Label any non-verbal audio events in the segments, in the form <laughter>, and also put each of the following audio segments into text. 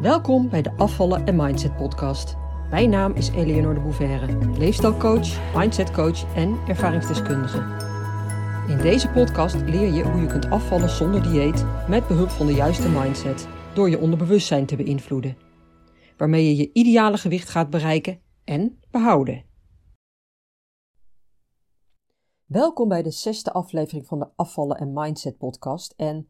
Welkom bij de Afvallen en Mindset podcast. Mijn naam is Eleonore de Bouverre, leefstijlcoach, mindsetcoach en ervaringsdeskundige. In deze podcast leer je hoe je kunt afvallen zonder dieet met behulp van de juiste mindset door je onderbewustzijn te beïnvloeden, waarmee je je ideale gewicht gaat bereiken en behouden. Welkom bij de zesde aflevering van de Afvallen en Mindset podcast en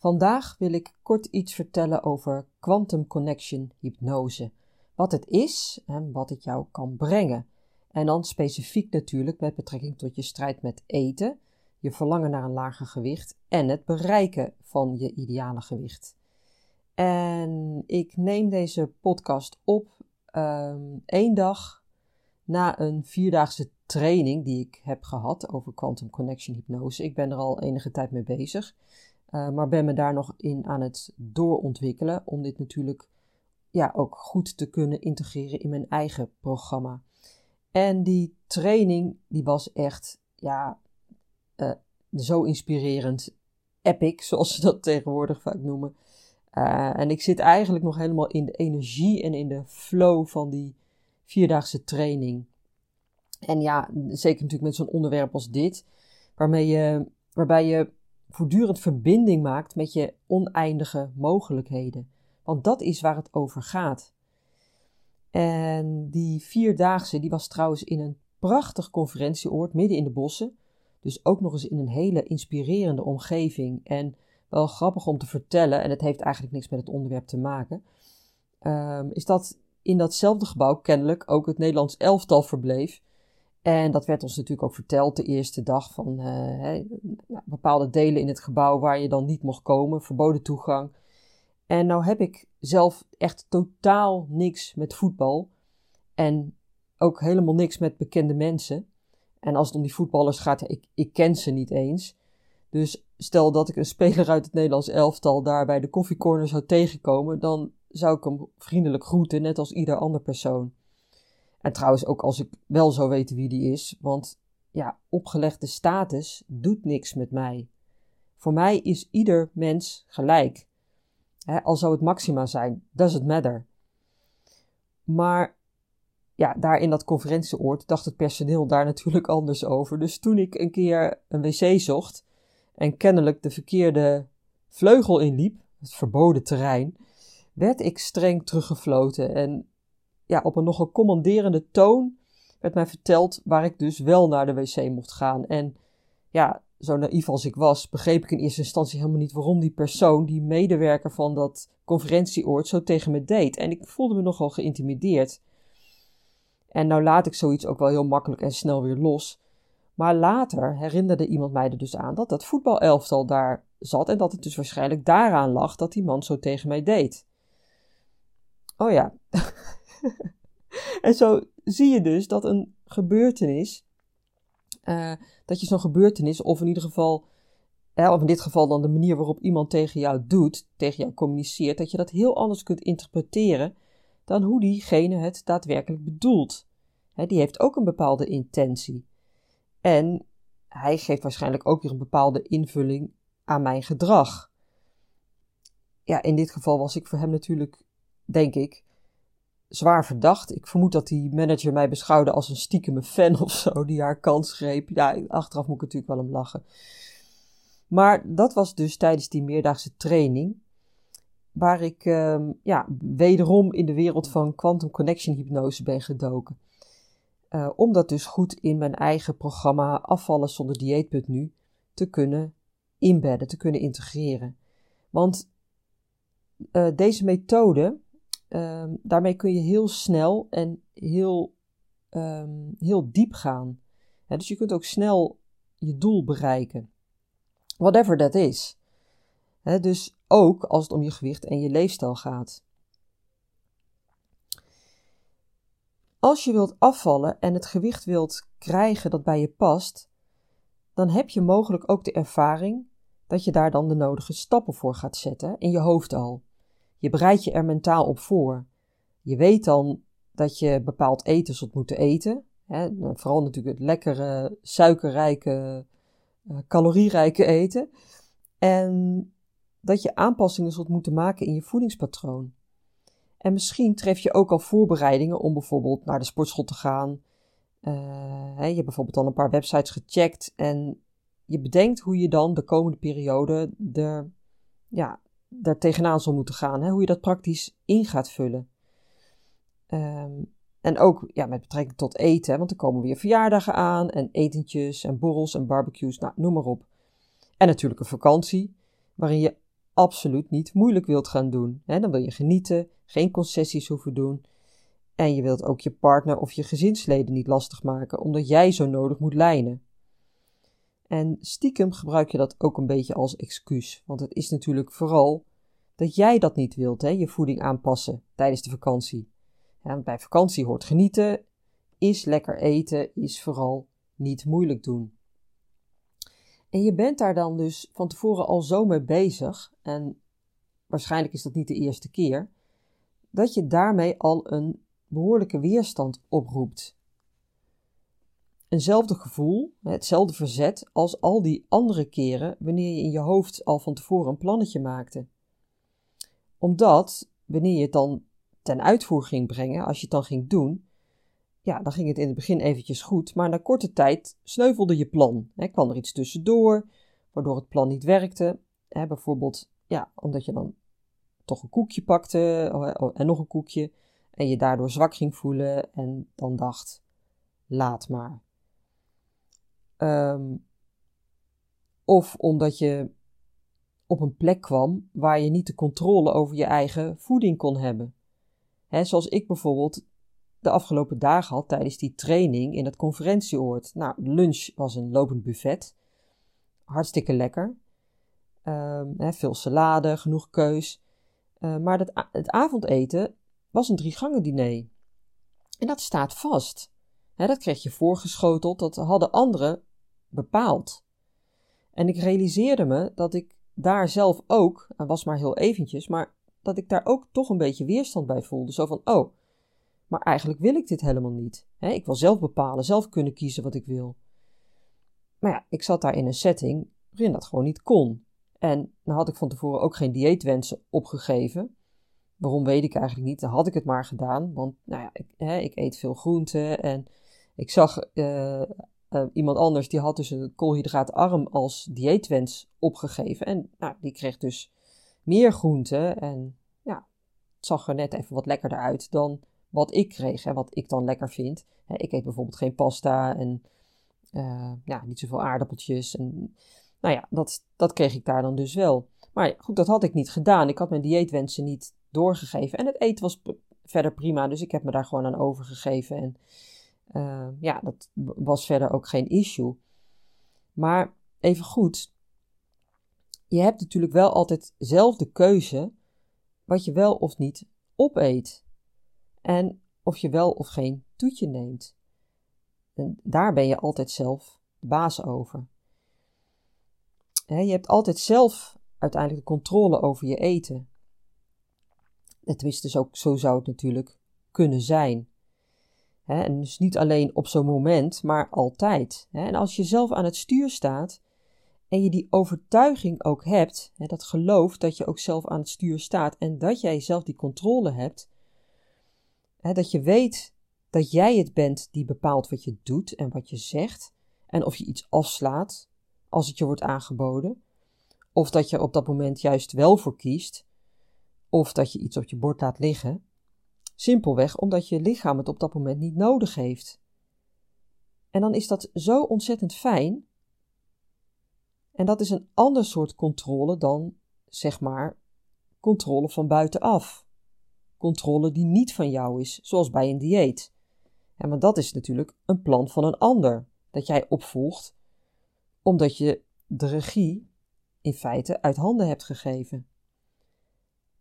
Vandaag wil ik kort iets vertellen over Quantum Connection hypnose. Wat het is en wat het jou kan brengen. En dan specifiek natuurlijk met betrekking tot je strijd met eten, je verlangen naar een lager gewicht en het bereiken van je ideale gewicht. En ik neem deze podcast op um, één dag na een vierdaagse training die ik heb gehad over Quantum Connection hypnose. Ik ben er al enige tijd mee bezig. Uh, maar ben me daar nog in aan het doorontwikkelen om dit natuurlijk ja, ook goed te kunnen integreren in mijn eigen programma. En die training die was echt ja, uh, zo inspirerend, epic <laughs> zoals ze dat tegenwoordig vaak noemen. Uh, en ik zit eigenlijk nog helemaal in de energie en in de flow van die vierdaagse training. En ja, zeker natuurlijk met zo'n onderwerp als dit, waarmee je, waarbij je voortdurend verbinding maakt met je oneindige mogelijkheden. Want dat is waar het over gaat. En die vierdaagse, die was trouwens in een prachtig conferentieoord midden in de bossen. Dus ook nog eens in een hele inspirerende omgeving. En wel grappig om te vertellen, en het heeft eigenlijk niks met het onderwerp te maken, um, is dat in datzelfde gebouw kennelijk ook het Nederlands elftal verbleef. En dat werd ons natuurlijk ook verteld de eerste dag van uh, bepaalde delen in het gebouw waar je dan niet mocht komen, verboden toegang. En nou heb ik zelf echt totaal niks met voetbal en ook helemaal niks met bekende mensen. En als het om die voetballers gaat, ik, ik ken ze niet eens. Dus stel dat ik een speler uit het Nederlands elftal daar bij de koffiecorner zou tegenkomen, dan zou ik hem vriendelijk groeten, net als ieder ander persoon. En trouwens ook als ik wel zou weten wie die is, want ja, opgelegde status doet niks met mij. Voor mij is ieder mens gelijk. Al zou het maxima zijn, does it matter. Maar ja, daar in dat conferentieoord dacht het personeel daar <laughs> natuurlijk anders over. Dus toen ik een keer een wc zocht en kennelijk de verkeerde vleugel inliep, het verboden terrein, werd ik streng teruggefloten en ja, op een nogal commanderende toon werd mij verteld waar ik dus wel naar de wc mocht gaan. En ja, zo naïef als ik was, begreep ik in eerste instantie helemaal niet waarom die persoon, die medewerker van dat conferentieoord, zo tegen me deed. En ik voelde me nogal geïntimideerd. En nou laat ik zoiets ook wel heel makkelijk en snel weer los. Maar later herinnerde iemand mij er dus aan dat dat voetbalelftal daar zat en dat het dus waarschijnlijk daaraan lag dat die man zo tegen mij deed. Oh ja, <laughs> <laughs> en zo zie je dus dat een gebeurtenis, uh, dat je zo'n gebeurtenis, of in ieder geval, of in dit geval dan de manier waarop iemand tegen jou doet, tegen jou communiceert, dat je dat heel anders kunt interpreteren dan hoe diegene het daadwerkelijk bedoelt. die heeft ook een bepaalde intentie. En hij geeft waarschijnlijk ook weer een bepaalde invulling aan mijn gedrag. Ja, in dit geval was ik voor hem natuurlijk, denk ik, zwaar verdacht. Ik vermoed dat die manager mij beschouwde als een stiekeme fan of zo, die haar kans greep. Ja, achteraf moet ik natuurlijk wel om lachen. Maar dat was dus tijdens die meerdaagse training, waar ik um, ja, wederom in de wereld van quantum connection hypnose ben gedoken. Uh, om dat dus goed in mijn eigen programma Afvallen zonder dieet.nu te kunnen inbedden, te kunnen integreren. Want uh, deze methode um, daarmee kun je heel snel en heel, um, heel diep gaan. dus je kunt ook snel je doel bereiken. Whatever dat is. dus ook als het om je gewicht en je leefstijl gaat. Als je wilt afvallen en het gewicht wilt krijgen dat bij je past, dan heb je mogelijk ook de ervaring dat je daar dan de nodige stappen voor gaat zetten in je hoofd al. Je bereidt je er mentaal op voor. Je weet dan dat je bepaald eten zult moeten eten. Hè? Vooral natuurlijk het lekkere, suikerrijke, uh, calorierijke eten. En dat je aanpassingen zult moeten maken in je voedingspatroon. En misschien tref je ook al voorbereidingen om bijvoorbeeld naar de sportschool te gaan. Uh, je hebt bijvoorbeeld al een paar websites gecheckt en je bedenkt hoe je dan de komende periode er, ja, daar tegenaan zal moeten gaan. Hè? Hoe je dat praktisch in gaat vullen. Um, en ook ja, met betrekking tot eten, want er komen weer verjaardagen aan en etentjes en borrels en barbecues, nou, noem maar op. En natuurlijk een vakantie, waarin je absoluut niet moeilijk wilt gaan doen. dan wil je genieten, geen concessies hoeven doen. En je wilt ook je partner of je gezinsleden niet lastig maken, omdat jij zo nodig moet lijnen. En stiekem gebruik je dat ook een beetje als excuus, want het is natuurlijk vooral dat jij dat niet wilt, hè, je voeding aanpassen tijdens de vakantie. Ja, bij vakantie hoort genieten, is lekker eten, is vooral niet moeilijk doen. En je bent daar dan dus van tevoren al zo mee bezig, en waarschijnlijk is dat niet de eerste keer, dat je daarmee al een behoorlijke weerstand oproept. Eenzelfde gevoel, hetzelfde verzet als al die andere keren wanneer je in je hoofd al van tevoren een plannetje maakte. Omdat, wanneer je het dan ten uitvoer ging brengen, als je het dan ging doen, ja, dan ging het in het begin eventjes goed, maar na korte tijd sneuvelde je plan. Hè, kwam er iets tussendoor, waardoor het plan niet werkte. Hè, bijvoorbeeld, ja, omdat je dan toch een koekje pakte oh, oh, en nog een koekje en je daardoor zwak ging voelen en dan dacht, laat maar. Um, of omdat je op een plek kwam waar je niet de controle over je eigen voeding kon hebben zoals ik bijvoorbeeld de afgelopen dagen had tijdens die training in het conferentieoord. Nou, lunch was een lopend buffet. Hartstikke lekker. Um, veel salade, genoeg keus. Uh, maar het, het, avondeten was een drie gangen diner. En dat staat vast. dat kreeg je voorgeschoteld, dat hadden anderen bepaald. En ik realiseerde me dat ik daar zelf ook, en was maar heel eventjes, maar dat ik daar ook toch een beetje weerstand bij voelde. Zo van, oh, maar eigenlijk wil ik dit helemaal niet. ik wil zelf bepalen, zelf kunnen kiezen wat ik wil. Maar ja, ik zat daar in een setting waarin dat gewoon niet kon. En dan had ik van tevoren ook geen dieetwensen opgegeven. Waarom weet ik eigenlijk niet. Dan had ik het maar gedaan. Want nou ja, ik, ik eet veel groenten. En ik zag uh, iemand anders die had dus een koolhydraatarm als dieetwens opgegeven. En nou, die kreeg dus meer groenten. En ja, het zag er net even wat lekkerder uit dan wat ik kreeg en wat ik dan lekker vind. ik eet bijvoorbeeld geen pasta en uh, ja, niet zoveel aardappeltjes. En, nou ja, dat, dat kreeg ik daar dan dus wel. Maar goed, dat had ik niet gedaan. Ik had mijn dieetwensen niet doorgegeven. En het eten was verder prima, dus ik heb me daar gewoon aan overgegeven. En uh, ja, dat was verder ook geen issue. Maar even goed, je hebt natuurlijk wel altijd zelf de keuze wat je wel of niet opeet. En of je wel of geen toetje neemt. En daar ben je altijd zelf baas over. je hebt altijd zelf uiteindelijk de controle over je eten. Tenminste, zo, zo zou het natuurlijk kunnen zijn. En dus niet alleen op zo'n moment, maar altijd. en als je zelf aan het stuur staat, en je die overtuiging ook hebt, dat geloof dat je ook zelf aan het stuur staat en dat jij zelf die controle hebt, dat je weet dat jij het bent die bepaalt wat je doet en wat je zegt en of je iets afslaat als het je wordt aangeboden, of dat je op dat moment juist wel voor kiest, of dat je iets op je bord laat liggen, simpelweg omdat je lichaam het op dat moment niet nodig heeft. En dan is dat zo ontzettend fijn en dat is een ander soort controle dan, zeg maar, controle van buitenaf. Controle die niet van jou is, zoals bij een dieet. En want dat is natuurlijk een plan van een ander dat jij opvolgt, omdat je de regie in feite uit handen hebt gegeven.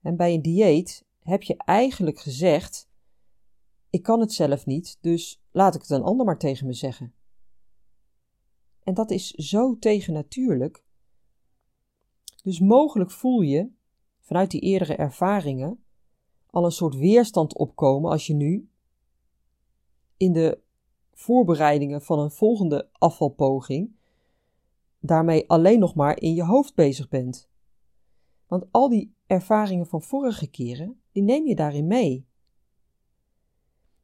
En bij een dieet heb je eigenlijk gezegd: Ik kan het zelf niet, dus laat ik het een ander maar tegen me zeggen. En dat is zo tegennatuurlijk. Dus mogelijk voel je vanuit die eerdere ervaringen al een soort weerstand opkomen als je nu in de voorbereidingen van een volgende afvalpoging daarmee alleen nog maar in je hoofd bezig bent. Want al die ervaringen van vorige keren, die neem je daarin mee.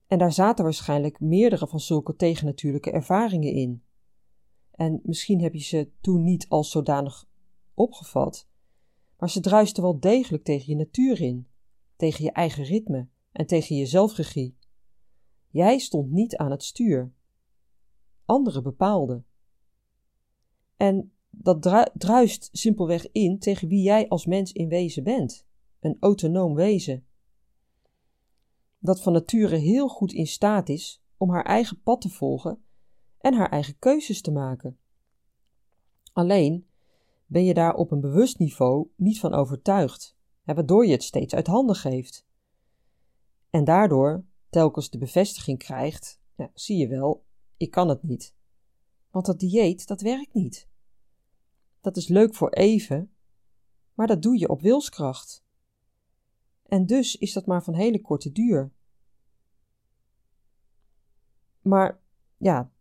En daar zaten waarschijnlijk meerdere van zulke tegennatuurlijke ervaringen in. En misschien heb je ze toen niet als zodanig opgevat, maar ze druisten wel degelijk tegen je natuur in, tegen je eigen ritme en tegen je zelfregie. Jij stond niet aan het stuur. Anderen bepaalden. En dat druist simpelweg in tegen wie jij als mens in wezen bent: een autonoom wezen. Dat van nature heel goed in staat is om haar eigen pad te volgen en haar eigen keuzes te maken. Alleen ben je daar op een bewust niveau niet van overtuigd, waardoor je het steeds uit handen geeft. En daardoor telkens de bevestiging krijgt: zie je wel, ik kan het niet. Want dat dieet, dat werkt niet. Dat is leuk voor even, maar dat doe je op wilskracht. En dus is dat maar van hele korte duur. Maar ja,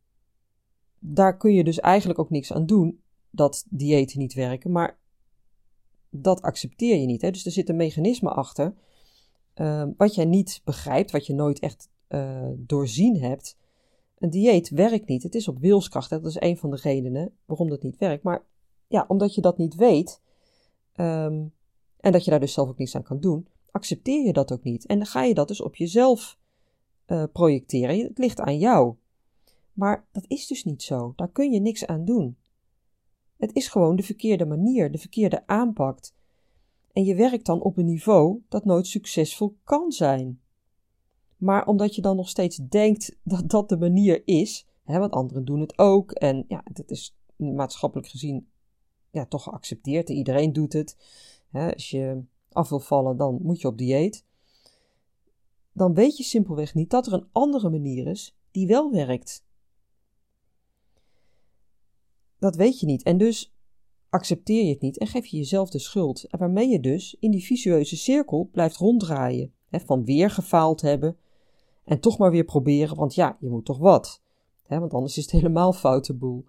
daar kun je dus eigenlijk ook niks aan doen dat diëten niet werken, maar dat accepteer je niet. Hè? Dus er zit een mechanisme achter uh, wat jij niet begrijpt, wat je nooit echt uh, doorzien hebt. Een dieet werkt niet. Het is op wilskracht. Dat is een van de redenen waarom dat niet werkt. Maar ja, omdat je dat niet weet um, en dat je daar dus zelf ook niets aan kan doen, accepteer je dat ook niet. En dan ga je dat dus op jezelf uh, projecteren. Het ligt aan jou. Maar dat is dus niet zo. Daar kun je niks aan doen. Het is gewoon de verkeerde manier, de verkeerde aanpak. En je werkt dan op een niveau dat nooit succesvol kan zijn. Maar omdat je dan nog steeds denkt dat dat de manier is, hè, want anderen doen het ook, en ja, dat is maatschappelijk gezien ja, toch geaccepteerd. Iedereen doet het. Hè, als je af wil vallen, dan moet je op dieet. Dan weet je simpelweg niet dat er een andere manier is die wel werkt. Dat weet je niet. En dus accepteer je het niet en geef je jezelf de schuld. En waarmee je dus in die visueuze cirkel blijft ronddraaien. Hè, van weer gefaald hebben en toch maar weer proberen, want ja, je moet toch wat. Hè, want anders is het helemaal foute boel.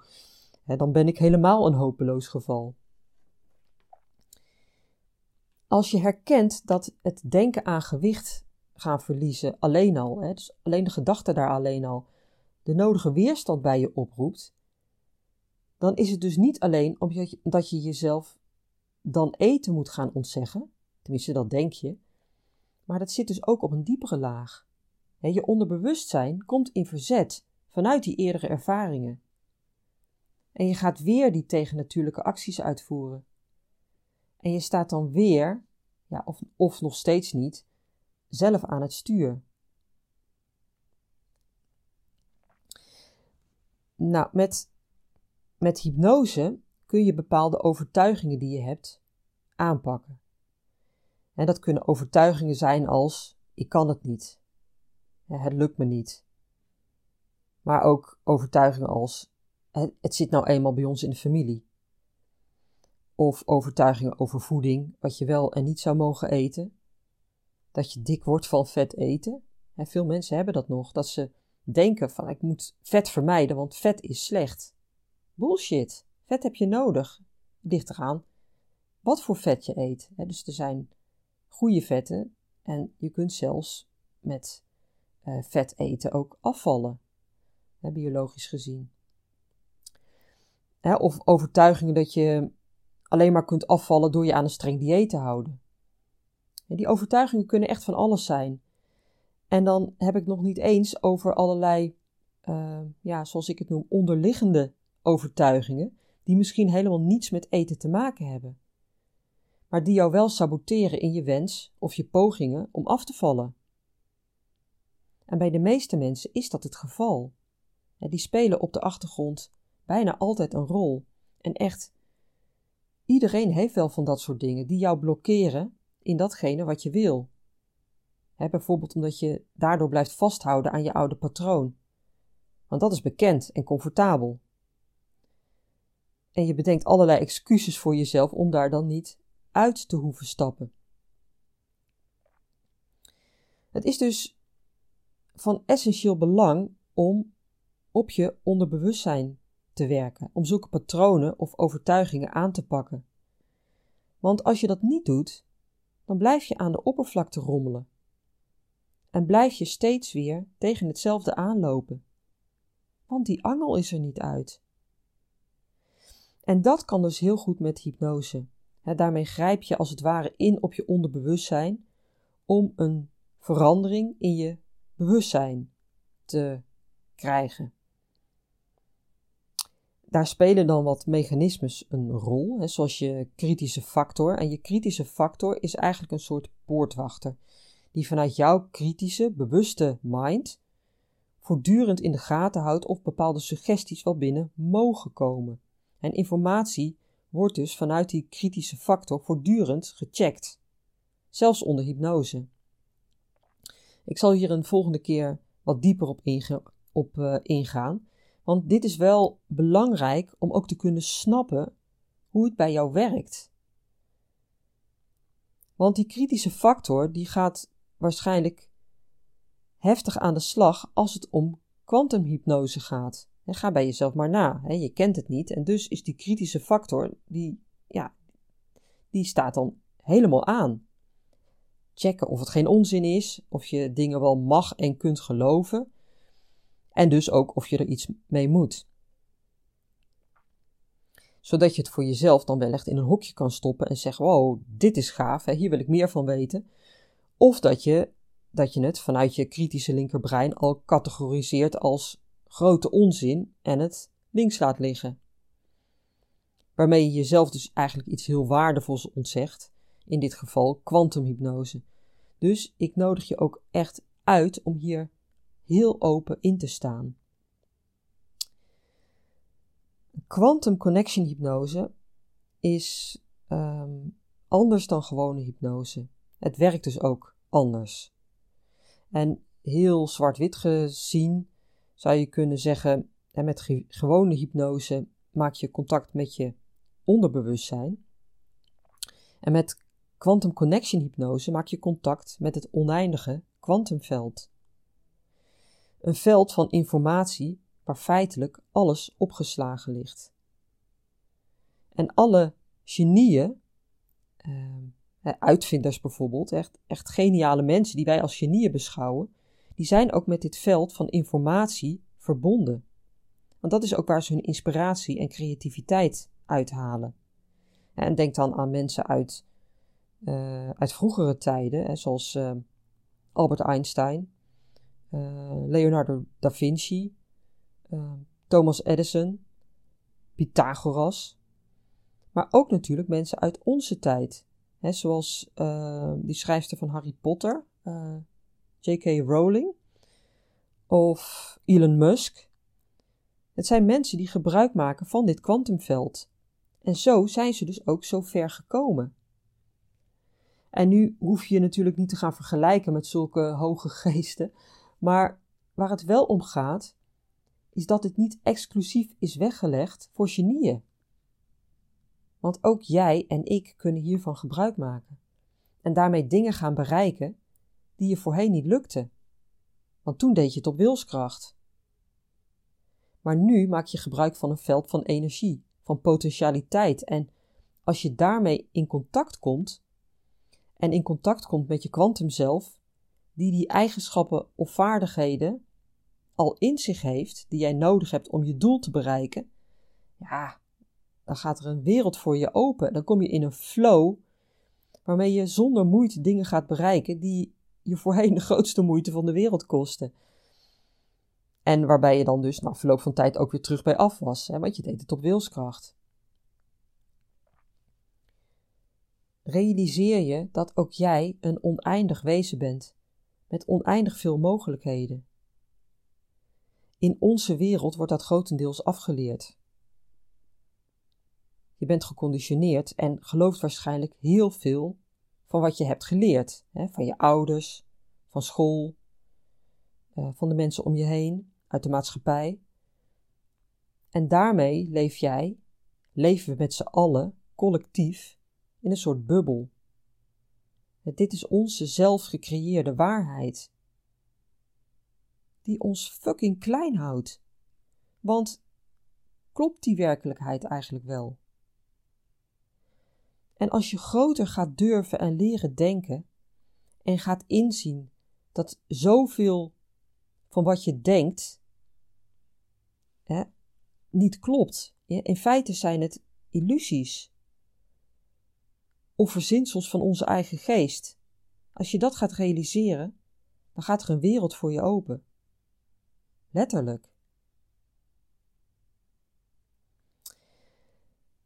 Dan ben ik helemaal een hopeloos geval. Als je herkent dat het denken aan gewicht gaan verliezen alleen al, dus alleen de gedachte daar alleen al, de nodige weerstand bij je oproept, dan is het dus niet alleen omdat je jezelf dan eten moet gaan ontzeggen, tenminste dat denk je, maar dat zit dus ook op een diepere laag. Je onderbewustzijn komt in verzet vanuit die eerdere ervaringen. En je gaat weer die tegennatuurlijke acties uitvoeren. En je staat dan weer, ja, of, of nog steeds niet, zelf aan het stuur. Nou, met met hypnose kun je bepaalde overtuigingen die je hebt aanpakken. En dat kunnen overtuigingen zijn als: ik kan het niet, het lukt me niet. Maar ook overtuigingen als: het zit nou eenmaal bij ons in de familie. Of overtuigingen over voeding, wat je wel en niet zou mogen eten. Dat je dik wordt van vet eten. veel mensen hebben dat nog, dat ze denken van ik moet vet vermijden, want vet is slecht. Bullshit. Vet heb je nodig. Ligt eraan wat voor vet je eet. Dus er zijn goede vetten en je kunt zelfs met uh, vet eten ook afvallen, biologisch gezien. Of overtuigingen dat je alleen maar kunt afvallen door je aan een streng dieet te houden. die overtuigingen kunnen echt van alles zijn. En dan heb ik nog niet eens over allerlei, uh, ja, zoals ik het noem, onderliggende overtuigingen die misschien helemaal niets met eten te maken hebben, maar die jou wel saboteren in je wens of je pogingen om af te vallen. En bij de meeste mensen is dat het geval. Die spelen op de achtergrond bijna altijd een rol. En echt, iedereen heeft wel van dat soort dingen die jou blokkeren in datgene wat je wil. bijvoorbeeld omdat je daardoor blijft vasthouden aan je oude patroon. Want dat is bekend en comfortabel. En je bedenkt allerlei excuses voor jezelf om daar dan niet uit te hoeven stappen. Het is dus van essentieel belang om op je onderbewustzijn te werken, om zulke patronen of overtuigingen aan te pakken. Want als je dat niet doet, dan blijf je aan de oppervlakte rommelen. En blijf je steeds weer tegen hetzelfde aanlopen. Want die angel is er niet uit. En dat kan dus heel goed met hypnose. daarmee grijp je als het ware in op je onderbewustzijn om een verandering in je bewustzijn te krijgen. Daar spelen dan wat mechanismes een rol, hè, zoals je kritische factor. En je kritische factor is eigenlijk een soort poortwachter, die vanuit jouw kritische, bewuste mind voortdurend in de gaten houdt of bepaalde suggesties wel binnen mogen komen. En informatie wordt dus vanuit die kritische factor voortdurend gecheckt, zelfs onder hypnose. Ik zal hier een volgende keer wat dieper op, op uh, ingaan, want dit is wel belangrijk om ook te kunnen snappen hoe het bij jou werkt. Want die kritische factor die gaat waarschijnlijk heftig aan de slag als het om kwantumhypnose gaat. ga bij jezelf maar na. je kent het niet en dus is die kritische factor die, ja, die staat dan helemaal aan. Checken of het geen onzin is, of je dingen wel mag en kunt geloven en dus ook of je er iets mee moet. Zodat je het voor jezelf dan wel echt in een hokje kan stoppen en zeggen: Wow, dit is gaaf, hè, hier wil ik meer van weten. Of dat je, dat je het vanuit je kritische linkerbrein al categoriseert als grote onzin en het links laat liggen. Waarmee je jezelf dus eigenlijk iets heel waardevols ontzegt, in dit geval kwantumhypnose. Dus ik nodig je ook echt uit om hier heel open in te staan. Quantum connection hypnose is ehm, anders dan gewone hypnose. Het werkt dus ook anders. En heel zwart-wit gezien zou je kunnen zeggen: met gewone hypnose maak je contact met je onderbewustzijn. En met quantum connection hypnose maak je contact met het oneindige kwantumveld. Een veld van informatie waar feitelijk alles opgeslagen ligt. En alle genieën, uh, uitvinders bijvoorbeeld, echt, echt geniale mensen die wij als genieën beschouwen, die zijn ook met dit veld van informatie verbonden. Want dat is ook waar ze hun inspiratie en creativiteit uithalen. En denk dan aan mensen uit, uh, uit vroegere tijden, hè, zoals Albert Einstein, Leonardo da Vinci, uh, Thomas Edison, Pythagoras, maar ook natuurlijk mensen uit onze tijd, hè, zoals uh, die schrijfster van Harry Potter, J.K. Rowling, of Elon Musk. Het zijn mensen die gebruik maken van dit kwantumveld. En zo zijn ze dus ook zo ver gekomen. En nu hoef je je natuurlijk niet te gaan vergelijken met zulke hoge <laughs> geesten, maar waar het wel om gaat, is dat het niet exclusief is weggelegd voor genieën. Want ook jij en ik kunnen hiervan gebruik maken en daarmee dingen gaan bereiken die je voorheen niet lukten. Want toen deed je het op wilskracht. Maar nu maak je gebruik van een veld van energie, van potentialiteit en als je daarmee in contact komt en in contact komt met je kwantum zelf, die die eigenschappen of vaardigheden al in zich heeft, die jij nodig hebt om je doel te bereiken, ja, dan gaat er een wereld voor je open. Dan kom je in een flow waarmee je zonder moeite dingen gaat bereiken die je voorheen de grootste moeite van de wereld kosten. En waarbij je dan dus na verloop van tijd ook weer terug bij af was, hè, want je deed het op wilskracht. Realiseer je dat ook jij een oneindig wezen bent met oneindig veel mogelijkheden. In onze wereld wordt dat grotendeels afgeleerd. Je bent geconditioneerd en gelooft waarschijnlijk heel veel van wat je hebt geleerd, hè, van je ouders, van school, eh, van de mensen om je heen, uit de maatschappij. En daarmee leef jij, leven we met z'n allen, collectief, in een soort bubbel. Dit is onze zelf gecreëerde waarheid. Die ons fucking klein houdt. Want klopt die werkelijkheid eigenlijk wel? En als je groter gaat durven en leren denken en gaat inzien dat zoveel van wat je denkt hè, niet klopt. In feite zijn het illusies of verzinsels van onze eigen geest. Als je dat gaat realiseren, dan gaat er een wereld voor je open. Letterlijk.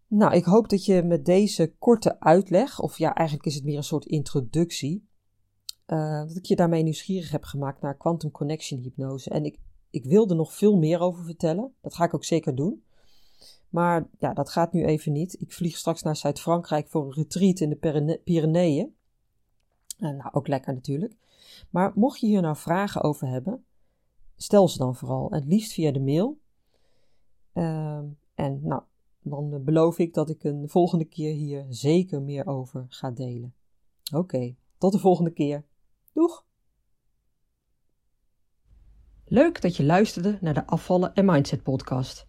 Nou, ik hoop dat je met deze korte uitleg, of ja, eigenlijk is het meer een soort introductie, uh, dat ik je daarmee nieuwsgierig heb gemaakt naar quantum connection hypnose. En ik, ik wil er nog veel meer over vertellen. Dat ga ik ook zeker doen. Maar ja, dat gaat nu even niet. Ik vlieg straks naar Zuid-Frankrijk voor een retreat in de Pyreneeën. Uh, nou, ook lekker natuurlijk. Maar mocht je hier nou vragen over hebben, stel ze dan vooral. Het liefst via de mail. Uh, en nou, dan beloof ik dat ik een volgende keer hier zeker meer over ga delen. Oké, tot de volgende keer. Doeg! Leuk dat je luisterde naar de Afvallen en Mindset podcast.